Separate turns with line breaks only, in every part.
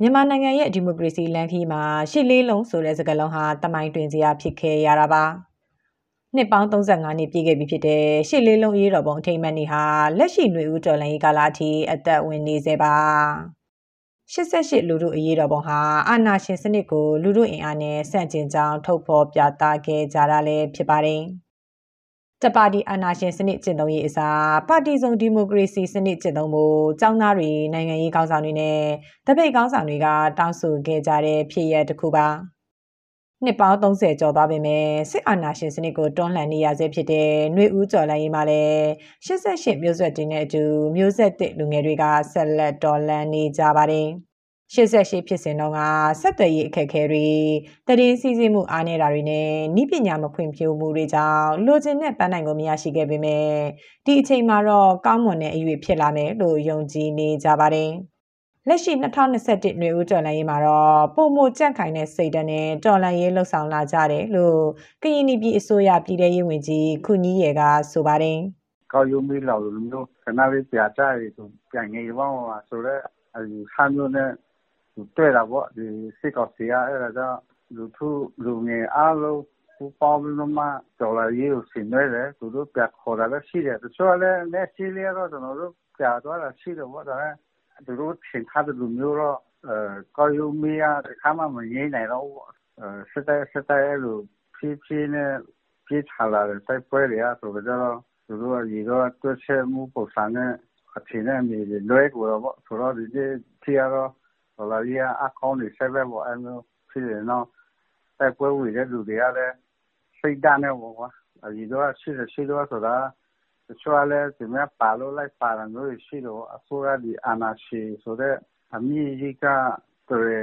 မြန်မာနိုင်ငံရဲ့ဒီမိုကရေစီလမ်းခီးမှာရှစ်လေးလုံးဆိုတဲ့စကားလုံးဟာတမိုင်းတွင်စရာဖြစ်ခဲ့ရတာပါနှစ်ပေါင်း35နှစ်ပြည့်ခဲ့ပြီဖြစ်တဲ့ရှစ်လေးလုံးရေးတော်ပုံအထိမ်းအမှတ်နေ့ဟာလက်ရှိຫນွေဦးတော်လှန်ရေးကာလအထိအသက်ဝင်နေစေပါ88လူတို့အရေးတော်ပုံဟာအာဏာရှင်စနစ်ကိုလူတို့အင်အားနဲ့ဆန့်ကျင်ကြောင်းထုတ်ဖော်ပြသခဲ့ကြတာလည်းဖြစ်ပါတယ်။ တပါတီအာဏာရှင်စနစ်ကျင့်သုံးရေးအစားပါတီစုံဒီမိုကရေစီစနစ်ကျင့်သုံးဖို့ចောင်းသားတွေနိုင်ငံရေးခေါင်းဆောင်တွေနဲ့တပိတ်ခေါင်းဆောင်တွေကတောင်းဆိုခဲ့ကြတဲ့ဖြစ်ရပ်တစ်ခုပါနှစ်ပေါင်း30ကျော်သွားပေမဲ့စစ်အာဏာရှင်စနစ်ကိုတွန်းလှန်နေရဆဲဖြစ်တဲ့ຫນွေဦးကျော်လိုင်းရေးမှာလည်း88မျိုးဆက်တင်တဲ့အတူမျိုးဆက်တစ်လူငယ်တွေကဆက်လက်တော်လှန်နေကြပါတယ်။ 88ဖြစ်စဉ်တော့ကဆက်သွယ်ရေးအခက်အခဲတွေတည်င်းစီစဉ်မှုအားနည်းတာတွေနဲ့ဤပညာမဖွံ့ဖြိုးမှုတွေကြောင့်လိုချင်တဲ့ပန်းနိုင်ကိုမရရှိခဲ့ပေမဲ့ဒီအချိန်မှာတော့ကောင်းမွန်တဲ့အရွေဖြစ်လာမယ်လို့ယုံကြည်နေကြပါတယ်လက်ရှိ2021နွေဦးတော်လှန်ရေးမှာတော့ပုံမကြန့်ခိုင်တဲ့စိတ်ဓာတ်နဲ့တော်လှန်ရေးလှုပ်ဆောင်လာကြတယ်လို့ကရင်ပြည်အစိုးရပြည်ထရေးဝန်ကြီးခုကြီးရဲကဆိုပါတယ်
ကောက်ရုံးမီလောက်လိုမျိုးခဏလေးပြကြရည်ဆိုပြန်ငယ်ပေါင်းပါဆိုတော့အဲဒီဆမ်းမျိုးနဲ့ တွေ့တာပေါ့ ဒီစစ်ကောင်စီက အဲ့ဒါကြောင့် လူထုလူငယ်အားလုံးပူပေါင်းပြီးမှ တော်လာရေးကို ဆင်နွှဲတယ် သူတို့ပြခေါ်တာလည်း ရှိတယ် တချို့လည်းလက်ရှိလေးတော့ ကျွန်တော်တို့ ပြသွားတာရှိတယ်ပေါ့ ဒါနဲ့ သူတို့ထင်ထားတဲ့လူမျိုးတော့အဲကောယူမီယာခါမှ မငြိမ်းနိုင်တော့အဲစတဲ့စတဲ့လူဖြည်းဖြည်းနဲ့ ပြေးချလာတဲ့တိုက်ပွဲတွေက ဆိုတော့ သူတို့ကဒီတော့တွက်ချက်မှုပုံစံနဲ့အထင်နဲ့မြေလွဲကိုတော့ဆိုတော့ ဒီတီရတော့ ဒေါ်လာကြီးကအကောင့်တွေဆက်ပဲပေါ့အဲမျိုးဖြစ်တယ်နော်တိုက်ပွဲဝင်တဲ့လူတွေကလည်းစိတ်ဓာတ်နဲ့ပေါ့ကွာအရင်တော့ရှိတယ်ရှိတော့ဆိုတာတချို့လည်းဒီမဲ့ပါလို့လိုက်ပါတာမျိုးရှိတော့အစိုးရဒီအာဏာရှင်ဆိုတဲ့အမြင့်ကြီးကတွေ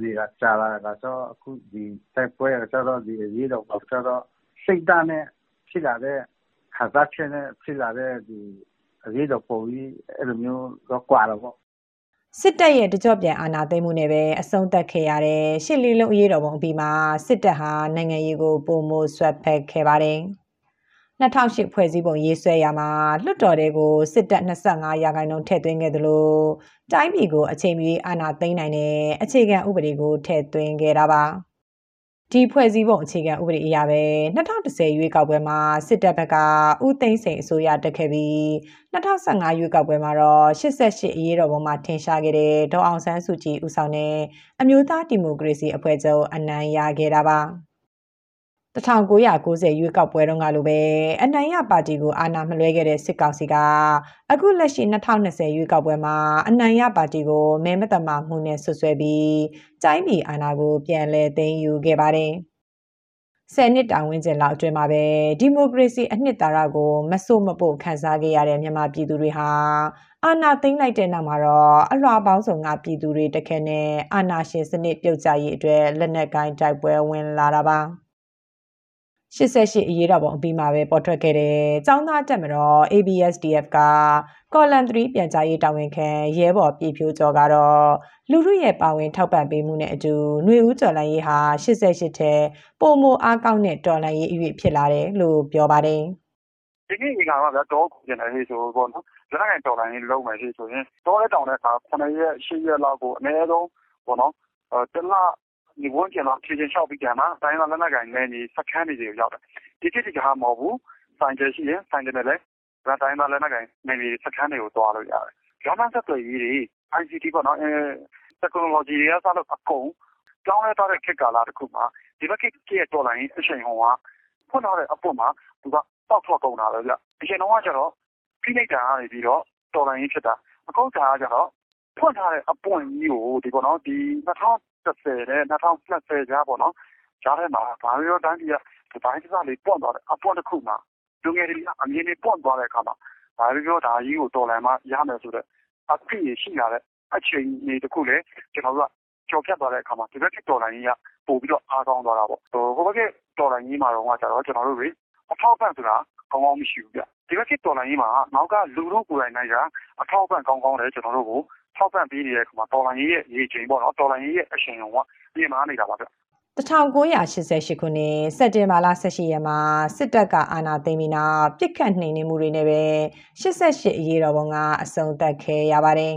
ဒီကကြာလာတာတော့အခုဒီတိုက်ပွဲကကျတော့ဒီရေးတော့ပေါ့ကျတော့စိတ်ဓာတ်နဲ့ဖြစ်လာတဲ့ခါစားချက်နဲ့ဖြစ်လာတဲ့ဒီအရေးတော့ပုံကြီးအဲ့လိုမျိုးတော့ကွာတော့ပေါ့
စစ်တပ်ရဲ့တကြော့ပြန်အာဏာသိမ်းမှုနဲ့ပဲအဆုံးသတ်ခဲ့ရတဲ့ရှစ်လီလုံးအရေးတော်ပုံအပြီးမှာစစ်တပ်ဟာနိုင်ငံရေးကိုပုံမိုဆွတ်ဖက်ခဲ့ပါတယ်။2008ဖွဲ့စည်းပုံရေးဆွဲရမှာလွှတ်တော်တွေကိုစစ်တပ်25ရာခိုင်နှုန်းထည့်သွင်းခဲ့သလိုတိုင်းပြည်ကိုအချိန်မီအာဏာသိမ်းနိုင်တဲ့အခြေခံဥပဒေကိုထည့်သွင်းခဲ့တာပါ။ ဒီဖွဲ့စည်းပုံအခြေခံဥပဒေအရပဲ2010ရွေးကောက်ပွဲမှာစစ်တပ်ဘက်ကဦးသိန်းစိန်အစိုးရတက်ခဲ့ပြီး2015ရွေးကောက်ပွဲမှာတော့88အရေးတော်ပုံမှာထင်ရှားခဲ့တဲ့ဒေါအောင်ဆန်းစုကြည်ဦးဆောင်တဲ့အမျိုးသားဒီမိုကရေစီအဖွဲ့ချုပ်အနိုင်ရခဲ့တာပါ 1990ရွေးကောက်ပွဲတုန်းကလိုပဲအနိုင်ရပါတီကိုအာဏာမလွှဲခဲ့တဲ့စစ်ကောင်စီကအခုလက်ရှိ2020ရွေးကောက်ပွဲမှာအနိုင်ရပါတီကိုမဲမတမာမှုနဲ့ဆွဆွဲပြီးတိုင်းပြည်အာဏာကိုပြန်လည်သိမ်းယူခဲ့ပါတယ်။ဆယ်နှစ်တာဝန်ကျင်လောက်အတွင်းမှာပဲဒီမိုကရေစီအနှစ်သာရကိုမဆိုးမပို့ခန်းစားခဲ့ရတဲ့မြန်မာပြည်သူတွေဟာအာဏာသိမ်းလိုက်တဲ့နောက်မှာတော့အလွှာပေါင်းစုံကပြည်သူတွေတခဲနဲ့အာဏာရှင်စနစ်ပြုတ်ကျရေးအတွက်လက်နက်ကိုင်းတိုက်ပွဲဝင်လာတာပါ။ 88အရေးတော်ပုံအပြီးမှာပဲပေါ်ထွက်ခဲ့တဲ့ចောင်းသားတက်မတော် ABSDF ကကော်လန်3ပြန်ကြားရေးတာဝန်ခံရဲဘော်ပြည်ဖြိုးကျော်ကတော့လူမှုရဲ့ပါဝင်ထောက်ပံ့ပေးမှုနဲ့အတူຫນွေဦးကျော်လိုင်းရေးဟာ88ထဲပုံမအားကောင်းတဲ့တော်လိုင်းရေးအရွေဖြစ်လာတယ်လို့ပြောပါတယ်
ဒီနေ့ဒီကောင်ကဗျာတော့ကျင်တယ်ဟေးဆိုပေါ့နော်လက်နက်တော်လိုင်းရေးလုံးမယ်ဟေးဆိုရင်တော့တဲ့တောင်တဲ့အခါ9ရက်10ရက်လောက်ကိုအနည်းဆုံးပေါ့နော်အဲတလ ဒီဝန်းကျင်တော့ဖြည့်ချင်းလျှောက်ပြီးကြမှာတိုင်းကလက်နက်ကိုင်နေနေစခန်းတွေရောက်တယ်ဒီတိတိကဟာမဟုတ်ဘူးဆိုင်ကျရှိရင်ဆိုင်ကျနဲ့လည်းဒါတိုင်းကလက်နက်ကိုင်နေနေစခန်းတွေကိုတွားလို့ရတယ်။ဂျာမန်ဆက်သွယ်ရေးတွေ ICT ပေါ့နော်အဲ technology တွေကစလို့အကုန်ကြောင်းလဲတော့တဲ့ခေတ်ကာလတစ်ခုမှာဒီဘက်ခေတ်ရဲ့တော်လိုင်းအချိန်ဟောကဖွင့်ထားတဲ့အပွင့်မှာသူကတောက်ထွက်ကုန်တာပဲဗျ။အရင်တော့ကကျတော့ဖိနှိပ်တာကနေပြီးတော့တော်လိုင်းဖြစ်တာအခုကကျတော့ဖွင့်ထားတဲ့အပွင့်ကြီးကိုဒီပေါ့နော်ဒီ 2010နဲ့2020ကြားပေါ့နော်ကြားထဲမှာဘာလို့တိုင်းပြည်ကဒီတိုင်းစားလေးပွန့်သွားတယ်အပွင့်တစ်ခုမှာလူငယ်တွေကအမြင်တွေပွန့်သွားတဲ့အခါမှာဘာလို့ပြောဒါကြီးကိုတော်လန်မှရမယ်ဆိုတဲ့အဖြစ်ရရှိလာတဲ့အချိန်တွေတခုလေကျွန်တော်တို့ကကြော်ဖြတ်သွားတဲ့အခါမှာဒီဘက်ကတော်လန်ကြီးကပို့ပြီးတော့အားကောင်းသွားတာပေါ့ဟိုဘက်ကတော်လန်ကြီးမှာတော့ကျတော့ကျွန်တော်တို့တွေအထောက်ပံ့ဆိုတာကောင်းကောင်းမရှိဘူးဗျဒီဘက်ကတော်လန်ကြီးမှာနောက်ကလူတို့ကိုယ်တိုင်နိုင်ကအထောက်ပံ့ကောင်းကောင်းတယ်ကျွန်တော်တို့ကို ထောက်ပံ့ပေးနေတဲ့အခါမှာတော်လိုင်းရေးရဲ့ရေချိန်ပေါ့နော်တော်လိုင်းရေးရဲ့အရှင်ရုံကပြင်မာနေတာပါဗျ
1988ခုနှစ်စက်တင်ဘာလ18ရက်မှာစစ်တပ်ကအာဏာသိမ်းပြီးနောက်ပြစ်ခတ်နှိမ်နင်းမှုတွေနဲ့ပဲ88အရေးတော်ပုံကအဆုံးသတ်ခဲ့ရပါတယ်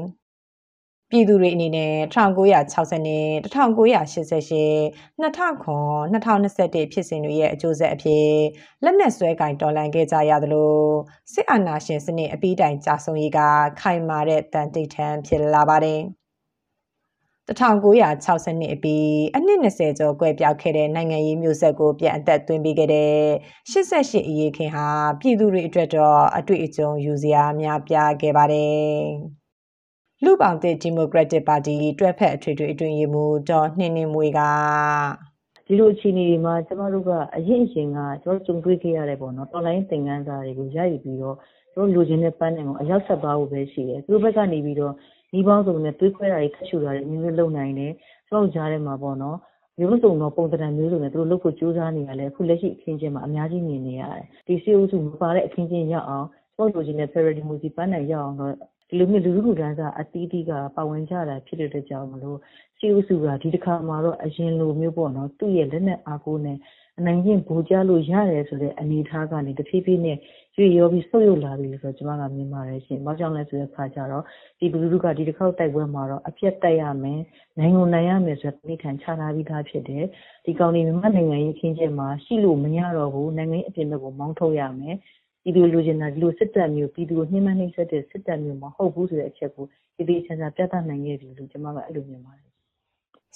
ပြည်သူတွေအနေနဲ့1960နှစ်1988 2000 2021ဖြစ်စဉ်တွေရဲ့အကျိုးဆက်အဖြစ်လက်နက်ဆွဲကင်တော်လှန်ခဲ့ကြရသလိုစစ်အာဏာရှင်စနစ်အပြီးတိုင်ကြာဆုံးရေးကခိုင်မာတဲ့တန်တိတ်ထန်ဖြစ်လာပါတယ်1960နှစ်အပြီးအနှစ်20ကျော်ကွယ်ပြောက်ခဲ့တဲ့နိုင်ငံရေးမျိုးဆက်ကိုပြန်အသက်သွင်းပေးခဲ့တဲ့88အရေးခင်ဟာပြည်သူတွေအတွက်တော့အတွေ့အကြုံယူစရာများပြားခဲ့ပါတယ်။ လူပောင်တဲ့ဒီမိုကရက်တစ်ပါတီတွဲဖက်အထွေထွေအတွင်းရေးမှူးဒေါ်နှင်းနှင်းမွေက
ဒီလိုအခြေအနေတွေမှာကျမတို့ကအရင်အရင်ကကျွန်တော်ကြုံတွေ့ခဲ့ရတယ်ပေါ့နော်။ online သင်ခန်းစာတွေကိုရယူပြီးတော့ကျွန်တော်လိုချင်တဲ့ပန်းနိုင်ကိုအရောက်ဆက်သွားဖို့ပဲရှိတယ်။သူတို့ဘက်ကနေပြီးတော့ဒီပေါင်းစုံနဲ့တွေးခွဲတာတွေခက်ရှူတာတွေမျိုးမျိုးလုပ်နိုင်တယ်။ကျွန်တော်ကြားထဲမှာပေါ့နော်မျိုးစုံသောပုံသဏ္ဍာန်မျိုးစုံနဲ့သူတို့လုပ်ဖို့ကြိုးစားနေရလဲအခုလက်ရှိအခင်းကျင်းမှာအများကြီးမြင်နေရတယ်။ဒီစီအိုစုမပါတဲ့အခင်းကျင်းရောက်အောင်ကျွန်တော်လိုချင်တဲ့ Federal Democracy ပန်းနိုင်ရောက်အောင်တော့ဒီလိုမျိုးလူထုလူတန်းစားအသီးသီးကပါဝင်ကြတာဖြစ်တဲ့အတွက်ကြောင့်မလို့စစ်အုပ်စုကဒီတစ်ခါမှာတော့အရင်လိုမျိုးပေါ့နော်သူ့ရဲ့လက်နက်အားကိုးနဲ့အနိုင်ကျင့်ဗိုလ်ကျလို့ရတယ်ဆိုတဲ့အနေအထားကနေတဖြည်းဖြည်းနဲ့ရွေရောပြီးဆုတ်ယုတ်လာပြီလို့ဆိုတော့ကျွန်မကမြင်ပါတယ်ရှင်။ဘာကြောင့်လဲဆိုတဲ့အခါကျတော့ဒီလူထုကဒီတစ်ခေါက်တိုက်ပွဲမှာတော့အပြတ်တက်ရမယ်။နိုင်ကိုနိုင်ရမယ်ဆိုတဲ့မိထန်ချထားပြီးသားဖြစ်တယ်။ဒီကောင်ဒီမြန်မာနိုင်ငံရေးချင်းချင်းမှာရှိလို့မရတော့ဘူး။နိုင်ငံရေးအပြင်ဘက်ကိုမောင်းထုတ်ရမယ်။ ပြည်သူလိုချင်တာဒီလိုစစ်တပ်မျိုးပြည်သူကိုနှိမ့်မနှိမ့်ဆက်တဲ့စစ်တပ်မျိုးမဟုတ်ဘူးဆိုတဲ့အချက်ကိုဒီဒီချာချာပြသနိုင်ခဲ့ပြီလို့ကျွန်မကအဲ့လိုမြင်ပါတယ်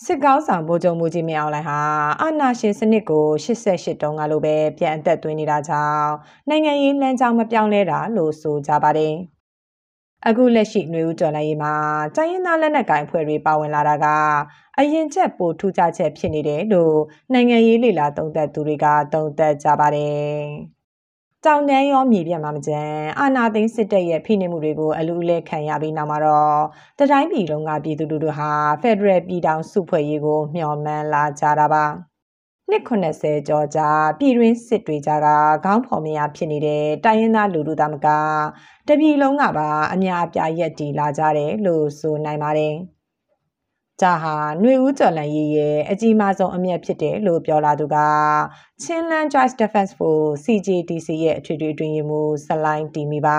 စစ်ကောင်းဆောင်ဗိုလ်ချုပ်မူကြီးမင်းအောင်လှိုင်ဟာအာဏာရှင်စနစ်ကို88တုန်းကလိုပဲပြန်အသက်သွင်းနေတာကြောင့်နိုင်ငံရေးလမ်းကြောင်းမပြောင်းလဲတာလို့ဆိုကြပါတယ်။အခုလက်ရှိຫນွေဦးတော်လိုင်းရေးမှာတိုင်းရင်းသားလက်နက်ကိုင်ဖွဲ့တွေပါဝင်လာတာကအရင်ချက်ပိုထူးခြားချက်ဖြစ်နေတယ်လို့နိုင်ငံရေးလေလာသုံးသပ်သူတွေကသုံးသပ်ကြပါတယ်။ တောင်တန်းရောမြေပြတ်မှာမကြမ်းအာနာသိန်းစစ်တပ်ရဲ့ဖိနှိပ်မှုတွေကိုအလူအလဲခံရပြီးနောက်မှာတော့တတိုင်းပြည်လုံးကပြည်သူတို့ဟာဖက်ဒရယ်ပြည်ထောင်စုဖွဲ့ရေးကိုမျှော်မှန်းလာကြတာပါနှစ်90ကျော်ကြာပြည်တွင်းစစ်တွေကြားကခေါင်းဖော်မရဖြစ်နေတဲ့တိုင်းရင်းသားလူလူသားမကတပြည်လုံးကပါအများအပြားရက်တီလာကြတယ်လို့ဆိုနိုင်ပါတယ်။ ဒါဟာຫນွေဦးကျော်လန်ရေးရဲ့အကြီးမားဆုံးအမျက်ဖြစ်တယ်လို့ပြောလာသူက Chinland Joint Defense Force CJDC ရဲ့အထွေထွေအတွင်းရေးမှူးဇလိုင်းတီမီပါ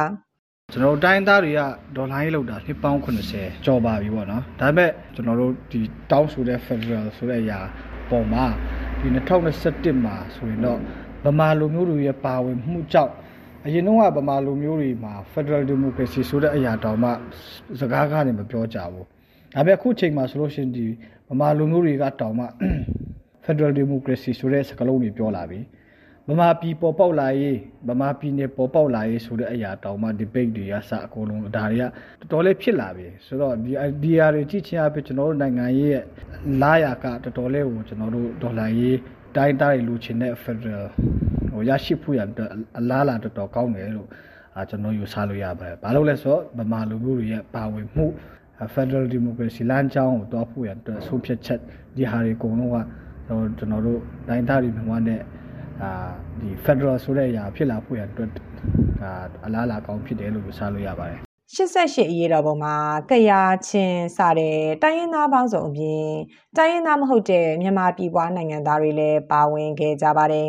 ကျွန်တော်တို့တိုင်းသားတွေကဒေါ်လာရေးလောက်တာနှစ်ပေါင်း80ကျော်ပါပြီပေါ့နော်ဒါပေမဲ့ကျွန်တော်တို့ဒီတောင်းဆိုတဲ့ Federal ဆိုတဲ့အရာပုံမှာဒီ2021မှာဆိုရင်တော့ဗမာလူမျိုးတွေရဲ့ပါဝင်မှုကြောင့်အရင်တော့ဗမာလူမျိုးတွေမှာ Federal Democracy ဆိုတဲ့အရာတောင်မှစကားကနေမပြောကြဘူး ဒါပေမဲ့အခုချိန်မှာဆိုလို့ရှိရင်ဒီဗမာလူမျိုးတွေကတောင်မှ Federal Democracy ဆိုတဲ့စကားလုံးတွေပြောလာပြီဗမာပြည်ပေါ်ပေါက်လာရေးဗမာပြည်နယ်ပေါ်ပေါက်လာရေးဆိုတဲ့အရာတောင်မှ debate တွေကစအကုန်လုံးဒါတွေကတော်တော်လေးဖြစ်လာပြီဆိုတော့ဒီဒီအရာတွေကြည့်ချင်းအဖြစ်ကျွန်တော်တို့နိုင်ငံရေးရဲ့လာရကတော်တော်လေးကိုကျွန်တော်တို့ဒေါ်လာရေးတိုင်းတိုင်းလူချင်းတဲ့ Federal ဟိုရရှိဖို့ရအလားလာတော်တော်ကောင်းတယ်လို့အာကျွန်တော်ယူဆလို့ရပါတယ်။ဘာလို့လဲဆိုတော့ဗမာလူမျိုးတွေရဲ့ပါဝင်မှု Federal Democracy လမ်းကြောင်းကိုတွားဖို့ရအတွက်ဆုံးဖြတ်ချက်ဒီဟာတွေအကုန်လုံးကကျွန်တော်တို့တိုင်းသားတွေမြန်မာနဲ့အာဒီ Federal ဆိုတဲ့အရာဖြစ်လာဖို့ရအတွက်ဒါအလားအလာကောင်းဖြစ်တယ်လို့ပြောလို့ရပါတယ်
88အရေးတော်ပုံမှာကရာချင်းစတဲ့တိုင်းရင်းသားပေါင်းစုံအပြင်တိုင်းရင်းသားမဟုတ်တဲ့မြန်မာပြည်ပွားနိုင်ငံသားတွေလည်းပါဝင်ခဲ့ကြပါတယ်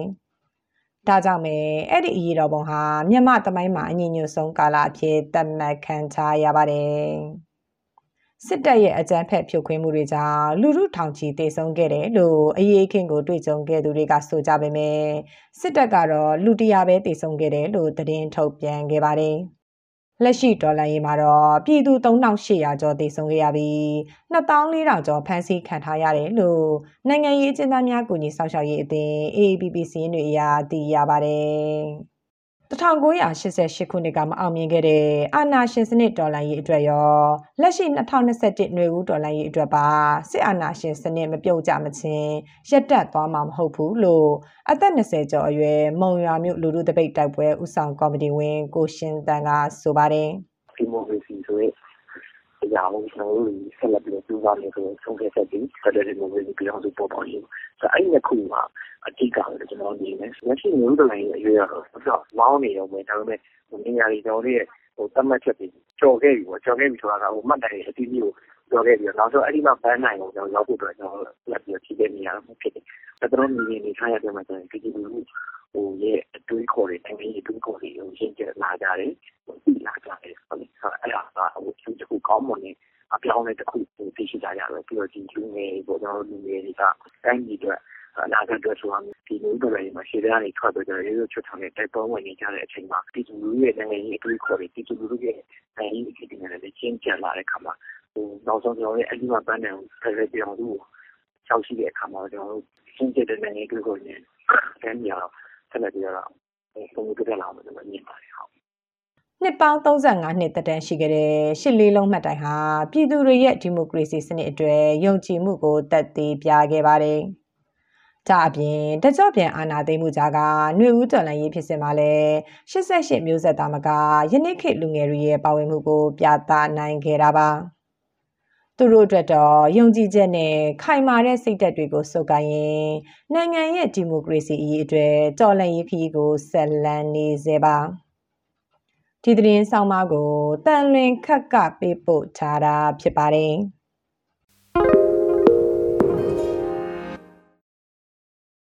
။ဒါကြောင့်ပဲအဲ့ဒီအရေးတော်ပုံဟာမြန်မာတမိုင်းမှာအညီညွတ်ဆုံးကာလအဖြစ်သတ်မှတ်ခံထားရပါတယ်။ စစ်တပ်ရဲ့အကြမ်းဖက်ဖြိုခွင်းမှုတွေကြောင့်လူထုထောင်ချီတေဆုံးခဲ့တယ်လို့အရေးခင်ကိုတွေ့ကြုံခဲ့သူတွေကဆိုကြပေမဲ့စစ်တပ်ကတော့လူတရာပဲတေဆုံးခဲ့တယ်လို့သတင်းထုတ်ပြန်ခဲ့ပါတယ်။လက်ရှိဒေါ်လာရေးမှာတော့ပြည်သူ3800ကျော်တေဆုံးခဲ့ရပြီး2400ကျော်ဖမ်းဆီးခံထားရတယ်လို့နိုင်ငံရေးအကျဉ်းသားများကူညီဆောင်ရှောက်ရေးအသင်း AAPP စီးရင်တွေအရသိရပါတယ်။ 1988ခုနှစ်ကမအောင်မြင်ခဲ့တဲ့အာနာရှင်စနစ်တော်လှန်ရေးအတွက်ရောလက်ရှိ2021ຫນွေဦးတော်လှန်ရေးအတွက်ပါစစ်အာဏာရှင်စနစ်မပြုတ်ကြမချင်းရပ်တန့်သွားမှာမဟုတ်ဘူးလို့အသက်20ကျော်အရွယ်မုံရွာမြို့လူလူတပိတ်တိုက်ပွဲဥဆောင်ကော်မတီဝင်ကိုရှင်တန်ကဆိုပါတယ်
ဒီမိုကရေစီဆိုရဲ့အရာကိုကျွန်တော်တို့ဆက်လက်ပြီးပြုပါမယ်ဆိုဆုံးဖြတ်ချက်ပြီးဖက်ဒရယ်ဒီမိုကရေစီပြည်အောင်စုပေါ်ပေါက်ရေးဆိုအဲ့ဒီနှစ်ခုမှာ အဓိကပဲကျွန်တော်နေမယ်လက်ရှိမျိုးတိုင်းရဲ့အရွယ်ကတော့တော့မောင်းနေတော့မယ်ဒါပေမဲ့နေရာတွေတော်ရဲ့ဟိုသတ်မှတ်ချက်တွေကြော်ခဲ့ပြီပေါ့ကြော်ခဲ့ပြီဆိုတာကဟိုမှတ်တိုင်အတီးမျိုးကြော်ခဲ့ပြီတော့နောက်ဆုံးအဲ့ဒီမှာဘန်းနိုင်ကိုကျွန်တော်ရောက်ဖို့အတွက်ကျွန်တော်လက်ပြီးဖြည့်တဲ့နေရာမျိုးဖြစ်တယ်။ဒါတော့နေနေထားရတဲ့မှာကျရင်ဒီဒီလူဟိုရဲ့အတွေးခေါ်တွေနိုင်ငံရေးအတွေးခေါ်တွေကိုရှင်းပြလာကြတယ်။ဟိုသိလာကြတယ်ဟုတ်ပြီ။အဲ့ဒါကဟိုသူတခုကောင်းမွန်နေအပြောင်းအလဲတစ်ခုကိုသိရှိကြရတယ်ပြီးတော့ဒီလူငယ်ပေါ့ကျွန်တော်တို့လူငယ်တွေကတိုင်းပြည်အတွက် အနာဂတ်အတွက်ဆိုတာဒီလူတွေလည်းမှာရှေ့တန်းကနေထွက်ပြီးတော့ရေရွှေချွတ်ထောင်တဲ့တိုက်ပွဲဝင်နေကြတဲ့အချိန်မှာပြည်သူလူထုရဲ့နိုင်ငံရေးအတွေးခေါ်တွေပြည်သူလူထုရဲ့နိုင်ငံရေးအတွေးတွေနဲ့ချင်းကြံလာတဲ့အခါမှာဟိုနောက်ဆုံးကျွန်တော်ရဲ့အကြီးအပန်းတဲ့ဖက်ဒရယ်ပြည်အောင်စုကိုရှောက်ရှိတဲ့အခါမှာကျွန်တော်တို့ချင်းကျတဲ့နိုင်ငံရေးအတွေးခေါ်တွေနဲ့တန်းကြဆက်လက်ပြီးတော့ပုံမှန်ပြလာအောင်လို့မြင်ပါတယ်ဟုတ်
နှစ်ပေါင်း35နှစ်သက်တမ်းရှိခဲ့တဲ့ရှစ်လေးလုံးမှတ်တိုင်ဟာပြည်သူတွေရဲ့ဒီမိုကရေစီစနစ်အတွက်ယုံကြည်မှုကိုတက်သေးပြခဲ့ပါတယ်။ ဒါအပြင်တကြော့ပြန်အာဏာသိမ်းမှုကြားကຫນွေဦးတော်လှန်ရေးဖြစ်စဉ်မှာလည်း88မျိုးဆက်သားမကယနေ့ခေတ်လူငယ်တွေရဲ့ပါဝင်မှုကို ပြသနိုင်ခဲ့တာပါ။သူတို့အတွက်တော့ယုံကြည်ချက်နဲ့ခိုင်မာတဲ့စိတ်ဓာတ်တွေကိုစုပ်ကိုင်းရင်နိုင်ငံရဲ့ဒီမိုကရေစီအရေးအတွက်တော်လှန်ရေးခရီးကိုဆက်လန်းနေစေပါ။ဒီသတင်းဆောင်မကိုတန်လွင်ခက်ကပေးပို့ထားတာဖြစ်ပါတယ်။